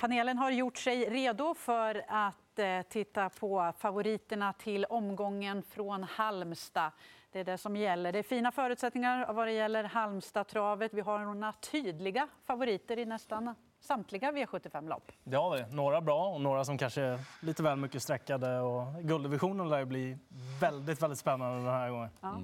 Panelen har gjort sig redo för att eh, titta på favoriterna till omgången från Halmstad. Det är det som gäller. Det är fina förutsättningar vad det gäller Halmstad-travet. Vi har några tydliga favoriter i nästan samtliga V75-lopp. Det har vi. Några bra och några som kanske är lite väl mycket sträckade. Och gulddivisionen lär bli väldigt, väldigt spännande den här gången. Ja.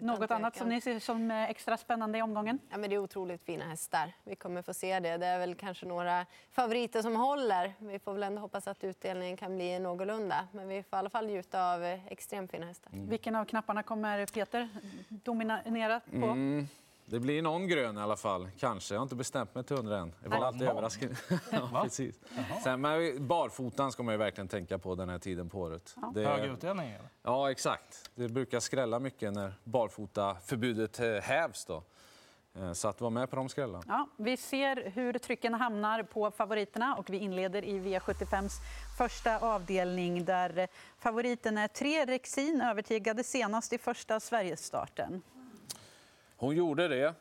Något annat som ni ser som extra spännande i omgången? Ja, men det är otroligt fina hästar. Vi kommer få se det. Det är väl kanske några favoriter som håller. Vi får väl ändå hoppas att utdelningen kan bli någorlunda. Men vi får i alla fall njuta av extremt fina hästar. Mm. Vilken av knapparna kommer Peter dominera på? Mm. Det blir någon grön i alla fall, kanske. Jag har inte bestämt mig till hundra än. Det var alltid överraskande. ja, precis. Sen, men barfotan ska man ju verkligen tänka på den här tiden på året. Ja. Det... Hög utdelning? Ja, exakt. Det brukar skrälla mycket när barfota-förbudet eh, hävs. Då. Eh, så att vara med på de skrällarna. Ja, vi ser hur trycken hamnar på favoriterna och vi inleder i V75s första avdelning där favoriten är tre Rexin övertygade senast i första Sverigestarten. Hon gjorde det.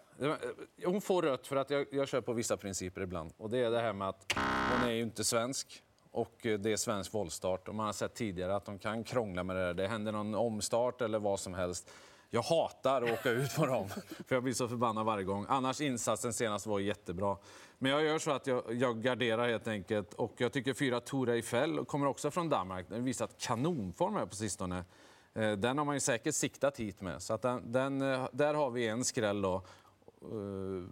Hon får rött för att jag, jag kör på vissa principer ibland. Och det är det här med att hon är ju inte svensk och eh, det är svensk våldstart. Och man har sett tidigare att de kan krångla med det där. Det händer någon omstart eller vad som helst. Jag hatar att åka ut på dem, för jag blir så förbannad varje gång. Annars insatsen senast var jättebra. Men jag gör så att jag, jag garderar helt enkelt. Och jag tycker fyra Tora Eiffel kommer också från Danmark. Den har visat kanonform här på sistone. Eh, den har man ju säkert siktat hit med. Så den, den, eh, där har vi en skräll då, eh,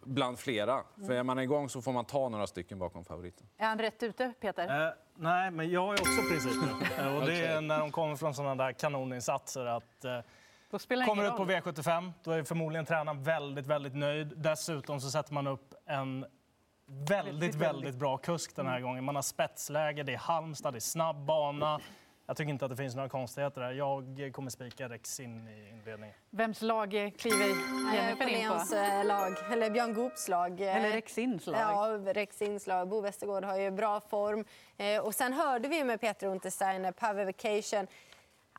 bland flera. För är man igång så får man ta några stycken bakom favoriten. Är han rätt ute, Peter? Eh, nej, men jag har också principer. och det är när de kommer från sådana där kanoninsatser. Att, eh, kommer ut på V75, då är förmodligen tränaren väldigt, väldigt nöjd. Dessutom så sätter man upp en väldigt, väldigt bra kusk den här gången. Man har spetsläge, det är Halmstad, det är snabb bana. Jag tycker inte att det finns några konstigheter där. Jag kommer spika Rex in i inledningen. Vems lag kliver Jennifer in på? Eh, lag, eller Björn Goops lag. Eller Rexins lag? Ja, Rexins lag. Bo Westergård har ju bra form. Eh, och sen hörde vi med Peter Untersteiner, Power Vacation.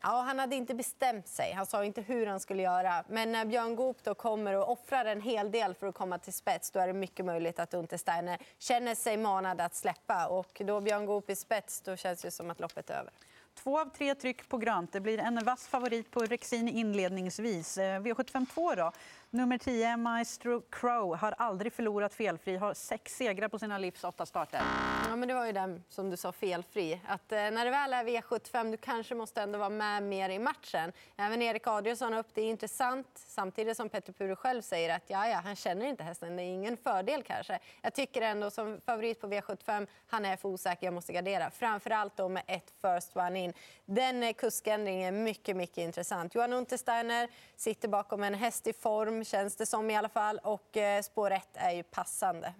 Ja, han hade inte bestämt sig. Han sa inte hur han skulle göra. Men när Björn Goop då kommer och offrar en hel del för att komma till spets då är det mycket möjligt att Untersteiner känner sig manad att släppa. Och då Björn Goop i spets då känns det som att loppet är över. Två av tre tryck på grönt. Det blir en vass favorit på Rexin inledningsvis. Eh, V752 då. Nummer 10, Maestro Crow, har aldrig förlorat felfri. Har sex segrar på sina livs åtta starter. Ja, men det var ju den som du sa, felfri. Att, eh, när det väl är V75 du kanske måste ändå vara med mer i matchen. Även Erik Adielsson upp, det är intressant. Samtidigt som Petter Puru själv säger att ja, ja, han känner inte hästen. Det är ingen fördel kanske. Jag tycker ändå som favorit på V75, han är för osäker. Jag måste gardera. Framförallt då med ett first one in. Den eh, kuskändringen är mycket, mycket intressant. Johan Untersteiner sitter bakom en häst i form känns det som i alla fall. Och eh, spår 1 är ju passande.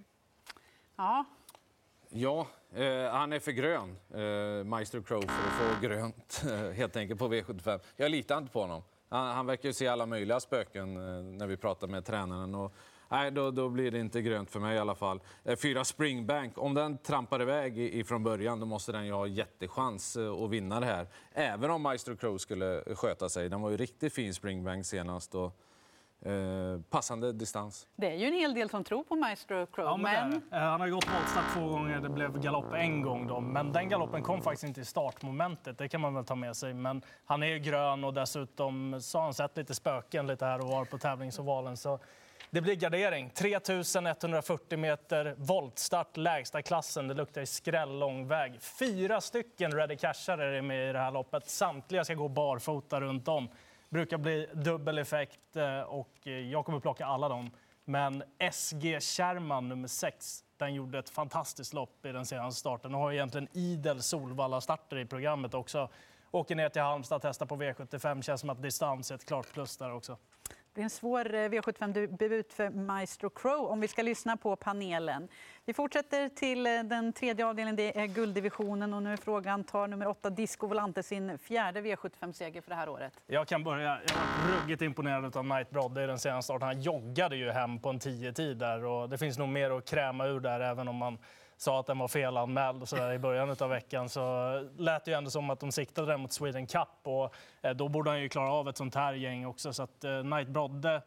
Ja. Ja, eh, han är för grön, eh, Maestro Crow, för att få grönt eh, helt enkelt på V75. Jag litar inte på honom. Han, han verkar ju se alla möjliga spöken eh, när vi pratar med tränaren. Och, nej, då, då, blir det inte grönt för mig i alla fall. Eh, fyra Springbank, om den trampar iväg ifrån början då måste den ju ha jättechans eh, att vinna det här. Även om Maestro Crow skulle sköta sig. Den var ju riktigt fin Springbank senast. Och, Eh, passande distans. Det är ju en hel del som tror på Maestro Crow. Ja, men... men... Eh, han har gått voltstart två gånger, det blev galopp en gång. Då. Men den galoppen kom faktiskt inte i startmomentet, det kan man väl ta med sig. Men han är ju grön och dessutom så har han sett lite spöken lite här och var på tävlingsovalen. Så det blir gardering. 3140 meter, voltstart, lägsta klassen. Det luktar skräll lång väg. Fyra stycken ready cashare är med i det här loppet. Samtliga ska gå barfota runt om brukar bli dubbel effekt eh, och eh, jag kommer plocka alla dem. Men SG Kärman, nummer 6, den gjorde ett fantastiskt lopp i den senaste starten och har egentligen idel Solvalla-starter i programmet också. Åker ner till Halmstad, testar på V75. Känns som att distans är ett klart plus där också. Det är en svår eh, V75-debut för Maestro Crow om vi ska lyssna på panelen. Vi fortsätter till eh, den tredje avdelningen, det är gulddivisionen. Och nu är frågan, tar nummer åtta Disco Volante sin fjärde V75-seger för det här året? Jag kan börja. Jag var ruggigt imponerad av Knight Brodde i den senaste starten. Han joggade ju hem på en 10-tid där och det finns nog mer att kräma ur där även om man sa att den var felanmäld och så där i början av veckan så lät det ju ändå som att de siktade den mot Sweden Cup och eh, då borde han ju klara av ett sånt här gäng också. Så att eh, Knight Brodde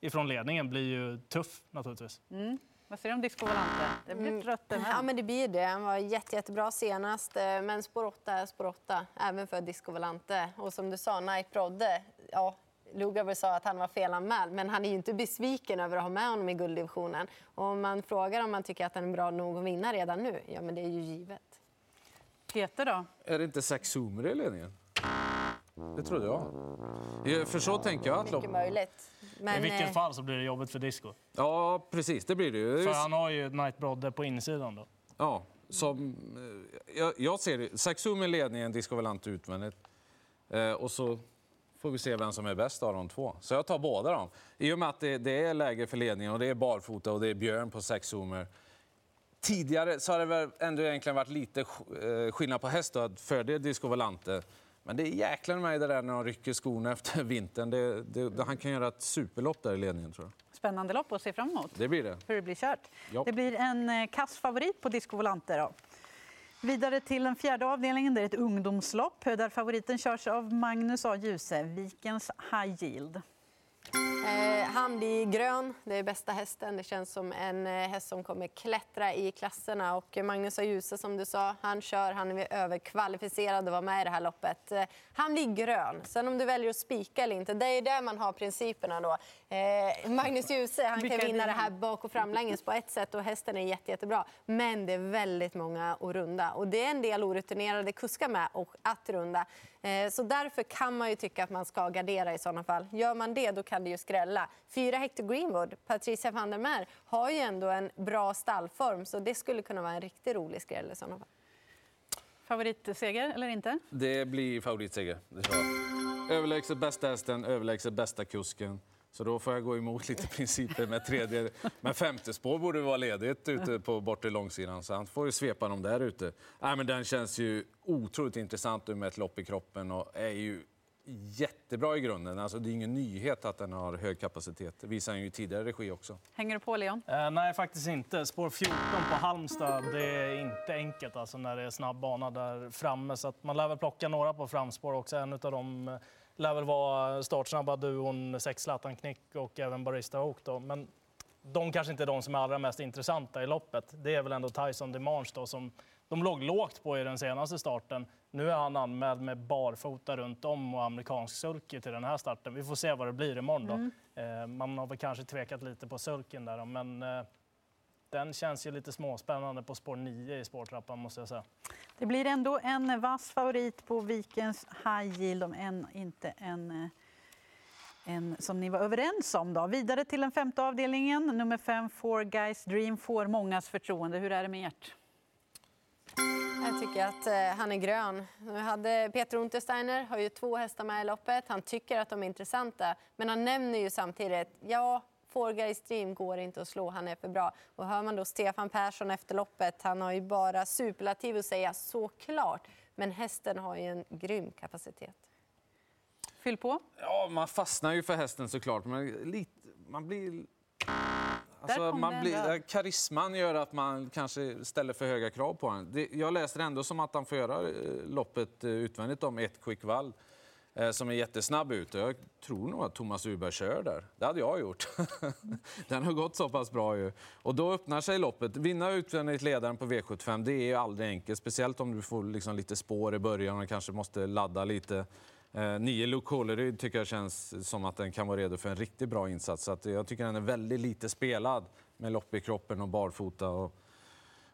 ifrån ledningen blir ju tuff naturligtvis. Mm. Vad säger du om Disco Volante? Det blir Mm. ett rött även. Ja, men det blir det. Han var jätte, jättebra senast. eh, Men spår 8 är spår 8, även för Disco Volante. Och som du sa, Knight Brodde, ja, Lugauer sa att han var felanmäld, men han är ju inte besviken över att ha med honom i gulddivisionen. Och om man frågar om man tycker att han är bra nog att vinna redan nu, ja men det är ju givet. Peter då? Är det inte sex zoomer i ledningen? Det trodde jag. Ja, För så tänker jag att lopp... Mycket möjligt. Men, I vilket eh, fall så blir det jobbigt för Disco. Ja, precis. Det blir det ju. För han har ju Knight Brodde på insidan då. Ja, som, eh, jag, jag ser det. Saxum i ledningen, Disco Volante utvändigt. Eh, och så får vi se vem som är bäst av de två. Så jag tar båda dem. I och med att det, det är läge för ledningen och det är barfota och det är Björn på sex zoomer. Tidigare så har det väl ändå egentligen varit lite eh, skillnad på häst och fördel Disco Volante. Men det är jäklar mig det där när de rycker skorna efter vintern. Det, det, han kan göra ett superlopp där i ledningen tror jag. Spännande lopp att se fram emot. Det blir det. hur det blir kört. Ja. Det blir en eh, kass favorit på Disco Volante. Då. Vidare till den fjärde avdelningen. Det är ett ungdomslopp där favoriten körs av Magnus A. Djusevikens High Yield. Eh, han blir grön, det är bästa hästen. Det känns som en eh, häst som kommer klättra i klasserna. Och Magnus Djuse som du sa, han kör, han är överkvalificerad att vara med i det här loppet. Eh, han blir grön. Sen om du väljer att spika eller inte, det är där man har principerna då. Eh, Magnus Djuse, han kan vinna det här bak och framlänges på ett sätt och hästen är jätte, jättebra. Men det är väldigt många att runda och det är en del orutinerade kuskar med och att runda. Eh, Så därför kan man ju tycka att man ska gardera i sådana fall. Gör man det, då kan det ju skrälla. Fyra Hector Greenwood, Patricia van der Meer, har ju ändå en bra stallform så det skulle kunna vara en riktigt rolig skräll i sådana fall. Favoritseger eller inte? Det blir favoritseger. Det. Överlägset bästa hästen, överlägset bästa kusken. Så då får jag gå emot lite principer med tredje. Men femte spår borde vara ledigt ute på bortre långsidan. Så han får ju svepa dem där ute. Nej, men den känns ju otroligt intressant med ett lopp i kroppen och är ju jättebra i grunden. Alltså, det är ingen nyhet att den har hög kapacitet. Det visar han ju i tidigare regi också. Hänger du på, Leon? Eh, nej, faktiskt inte. Spår 14 på Halmstad, det är inte enkelt alltså, när det är snabb bana där framme. Så att man lär väl plocka några på framspår också. En av dem eh, lär väl vara startsnabba duon Sex Zlatan Knick och även Barista Oak. Då. Men de kanske inte är de som är allra mest intressanta i loppet. Det är väl ändå Tyson Demange då, som de låg lågt på i den senaste starten. Nu är han anmäld med barfota runt om och amerikansk sulky till den här starten. Vi får se vad det blir imorgon då. Eh, man har väl kanske tvekat lite på sulken där men eh, den känns ju lite småspännande på spår 9 i spårtrappan måste jag säga. Det blir ändå en vass favorit på Vikens High Yield, om än inte en, eh, en som ni var överens om. Då. Vidare till den femte avdelningen. Nummer fem, Four Guys Dream, får mångas förtroende. Hur är det med ert? Tycker att eh, han är grön. Nu hade Peter Untersteiner har ju två hästar med i loppet. Han tycker att de är intressanta, men han nämner ju samtidigt ja, Four Guys Dream går inte att slå, han är för bra. Och hör man då Stefan Persson efter loppet, han har ju bara superlativ att säga såklart. Men hästen har ju en grym kapacitet. Fyll på. Ja, man fastnar ju för hästen såklart, men lite, man blir... Alltså, man blir, där. karisman gör att man kanske ställer för höga krav på honom. Jag läser ändå som att han får göra eh, loppet eh, utvändigt om ett quick vall eh, som är jättesnabb ut. Jag tror nog att Thomas Uberg kör där. Det hade jag gjort. Den har gått så pass bra ju. Och då öppnar sig loppet. Vinna utvändigt ledaren på V75, det är ju aldrig enkelt. Speciellt om du får liksom lite spår i början och kanske måste ladda lite. Eh, nio Luke Håleryd tycker jag känns som att den kan vara redo för en riktigt bra insats. Så att jag tycker den är väldigt lite spelad med lopp i kroppen och barfota och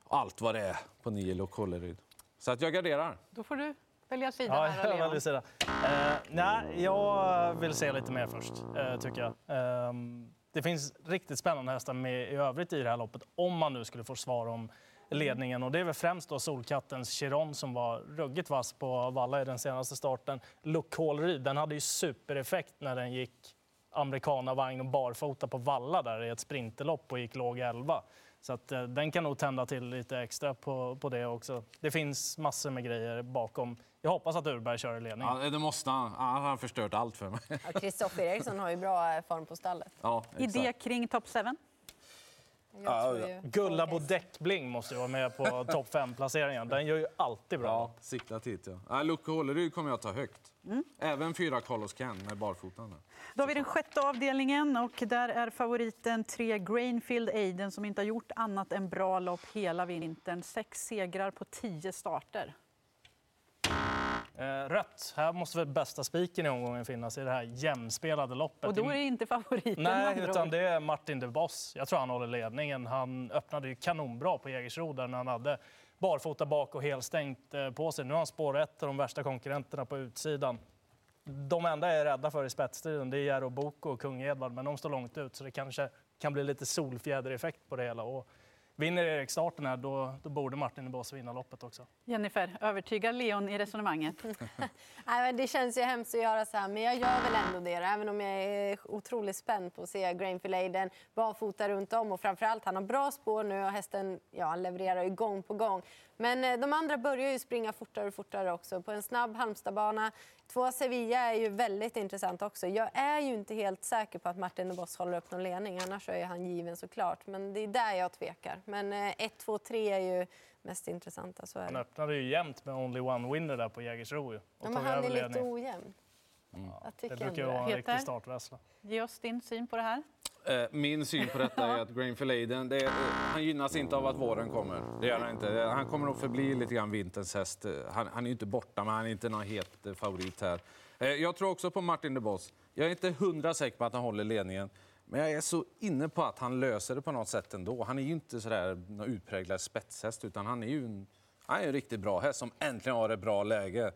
allt vad det är på nio Luke Håleryd. Så att jag garderar. Då får du välja sida Ja, här, jag väljer sida. Eh, nej, jag vill se lite mer först, eh, tycker jag. Ehm, det finns riktigt spännande hästar med i övrigt i det här loppet, om man nu skulle få svar om ledningen. Och det är väl främst då Solkattens Chiron som var ruggigt vass på valla i den senaste starten. Luke Håleryd, den hade ju supereffekt när den gick amerikanavagn och barfota på valla där i ett sprinterlopp och gick låg 11. Så att, eh, den kan nog tända till lite extra på, på det också. Det finns massor med grejer bakom. Jag hoppas att Urberg kör i ledning. Ja, det måste han. Han har förstört allt för mig. Ja, Kristoffer Eriksson har ju bra eh, form på stallet. Ja. Idé kring Top 7? Ja, ja. Gullabo däckbling måste ju vara med på topp 5-placeringen. Den gör ju alltid bra. Ja, siktat hit ja. ja Luke Håleryd kommer jag ta högt. Även fyra Carlos Ken med barfotan. Då har vi den sjätte avdelningen och där är favoriten tre Grainfield Aiden som inte har gjort annat än bra lopp hela vintern. Sex segrar på tio starter. Eh, rött. Här måste väl bästa spiken i omgången finnas i det här jämnspelade loppet. Och då är det inte favoriten Nej, utan det är Martin de Boss. Jag tror han håller ledningen. Han öppnade ju kanonbra på Jägersro där när han hade barfota bak och helstängt eh, på sig. Nu har han spår ett av de värsta konkurrenterna på utsidan. De enda jag är rädda för i spetsstriden det är Jaro Boko och Kung Edvard, men de står långt ut så det kanske kan bli lite solfjädereffekt på det hela. Och vinner Erik starten här, då, då borde Martin de Boss vinna loppet också. Jennifer, övertygar Leon i resonemanget? Nej, men det känns ju hemskt att göra så här, men jag gör väl ändå det. Även om jag är otroligt spänd på att se Grainfield Aiden barfota runt om. Och framförallt, han har bra spår nu och hästen ja, han levererar ju gång på gång. Men eh, de andra börjar ju springa fortare och fortare också. På en snabb Halmstadbana. Två Sevilla är ju väldigt intressant också. Jag är ju inte helt säker på att Martin de Boss håller upp någon ledning. Annars är han given såklart. Men det är där jag tvekar. Men 1, 2, 3 är ju mest intressanta. Så är Han det. öppnade ju jämnt med Only One Winner där på Jägersro och Ja, men han är lite ojämn. Jag Det brukar vara en Peter? riktig startvessla. Ge oss din syn på det här. Eh, Min syn på detta är att Grainfield Aiden, det är, eh, han gynnas inte av att våren kommer. Det gör han inte. Han kommer nog förbli lite grann vinterns häst. Eh, Han, han är ju inte borta, men han är inte någon het eh, favorit här. Eh, Jag tror också på Martin de Boss. Jag är inte hundra säker på att han håller ledningen. Men jag är så inne på att han löser det på något sätt ändå. Han är ju inte sådär någon utpräglad spetshäst, utan han är ju en, han är en riktigt bra häst som äntligen har ett bra läge.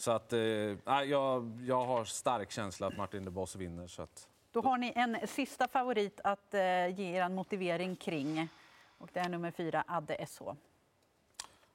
Så att, eh, jag, jag har stark känsla att Martin de Boss vinner. Så att, Då har ni en sista favorit att eh, ge er en motivering kring. Och det är nummer fyra, Adde SH.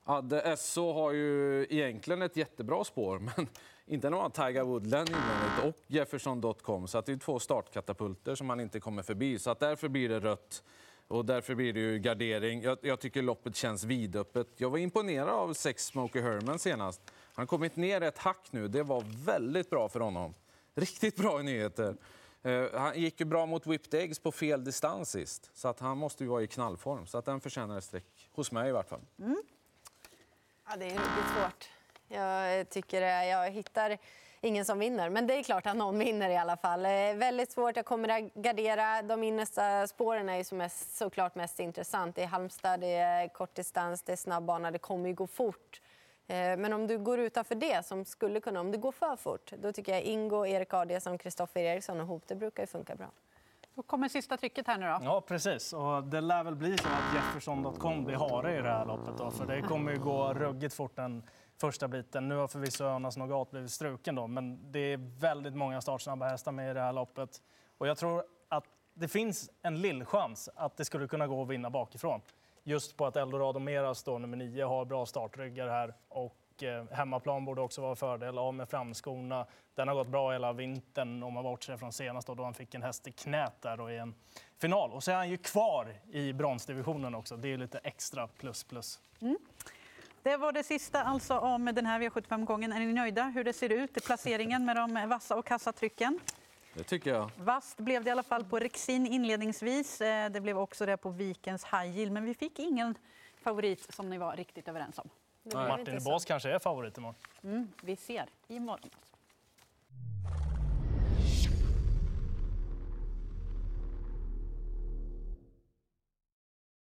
Adde SO har ju egentligen ett jättebra spår, men inte några Tiger Woodland invändigt och Jefferson.com. Så att det är två startkatapulter som man inte kommer förbi. Så att därför blir det rött och därför blir det ju gardering. Jag, jag tycker loppet känns vidöppet. Jag var imponerad av sex Smokey Herman senast. Han har kommit ner ett hack nu. Det var väldigt bra för honom. Riktigt bra nyheter. Eh, han gick ju bra mot Whipped Eggs på fel distans sist. Så att han måste ju vara i knallform. Så att den förtjänar ett streck. Hos mig i vart fall. Mm. Ja, det är riktigt svårt. Jag tycker. Jag hittar ingen som vinner. Men det är klart att någon vinner i alla fall. Eh, väldigt svårt. Jag kommer att gardera. De innersta spåren är ju som mest, såklart mest intressant. Det är Halmstad, det är kortdistans, det är snabbbana. Det kommer ju gå fort. Eh, Men om du går utanför det, som skulle kunna, om det går för fort, då tycker jag Ingo, Erik Adielsson, Kristoffer Eriksson och Hoop, det brukar ju funka bra. Då kommer sista trycket här nu då. Ja, precis. Och det lär väl bli så att Jefferson.com blir hare i det här loppet. Då, för det kommer ju gå ruggigt fort den första biten. Nu har förvisso Önas Nogat blivit struken, då, men det är väldigt många startsnabba hästar med i det här loppet. Och jag tror att det finns en lill chans att det skulle kunna gå att vinna bakifrån. Just på att Eldorado Meras, då, nummer nio, har bra startryggar här. Och eh, hemmaplan borde också vara en fördel. Av med framskorna. Den har gått bra hela vintern om man bortser från senast då, då han fick en häst i knät där och i en final. Och så är han ju kvar i bronsdivisionen också. Det är lite extra plus plus. Mm. Det var det sista alltså om den här V75-gången. Är ni nöjda hur det ser ut i placeringen med de vassa och kassatrycken? Det tycker jag. Vasst blev det i alla fall på Rexin inledningsvis. Eh, Det blev också det på Vikens High Yield. Men vi fick ingen favorit som ni var riktigt överens om. Martin. Bås kanske är favorit imorgon. Mm, vi ser imorgon.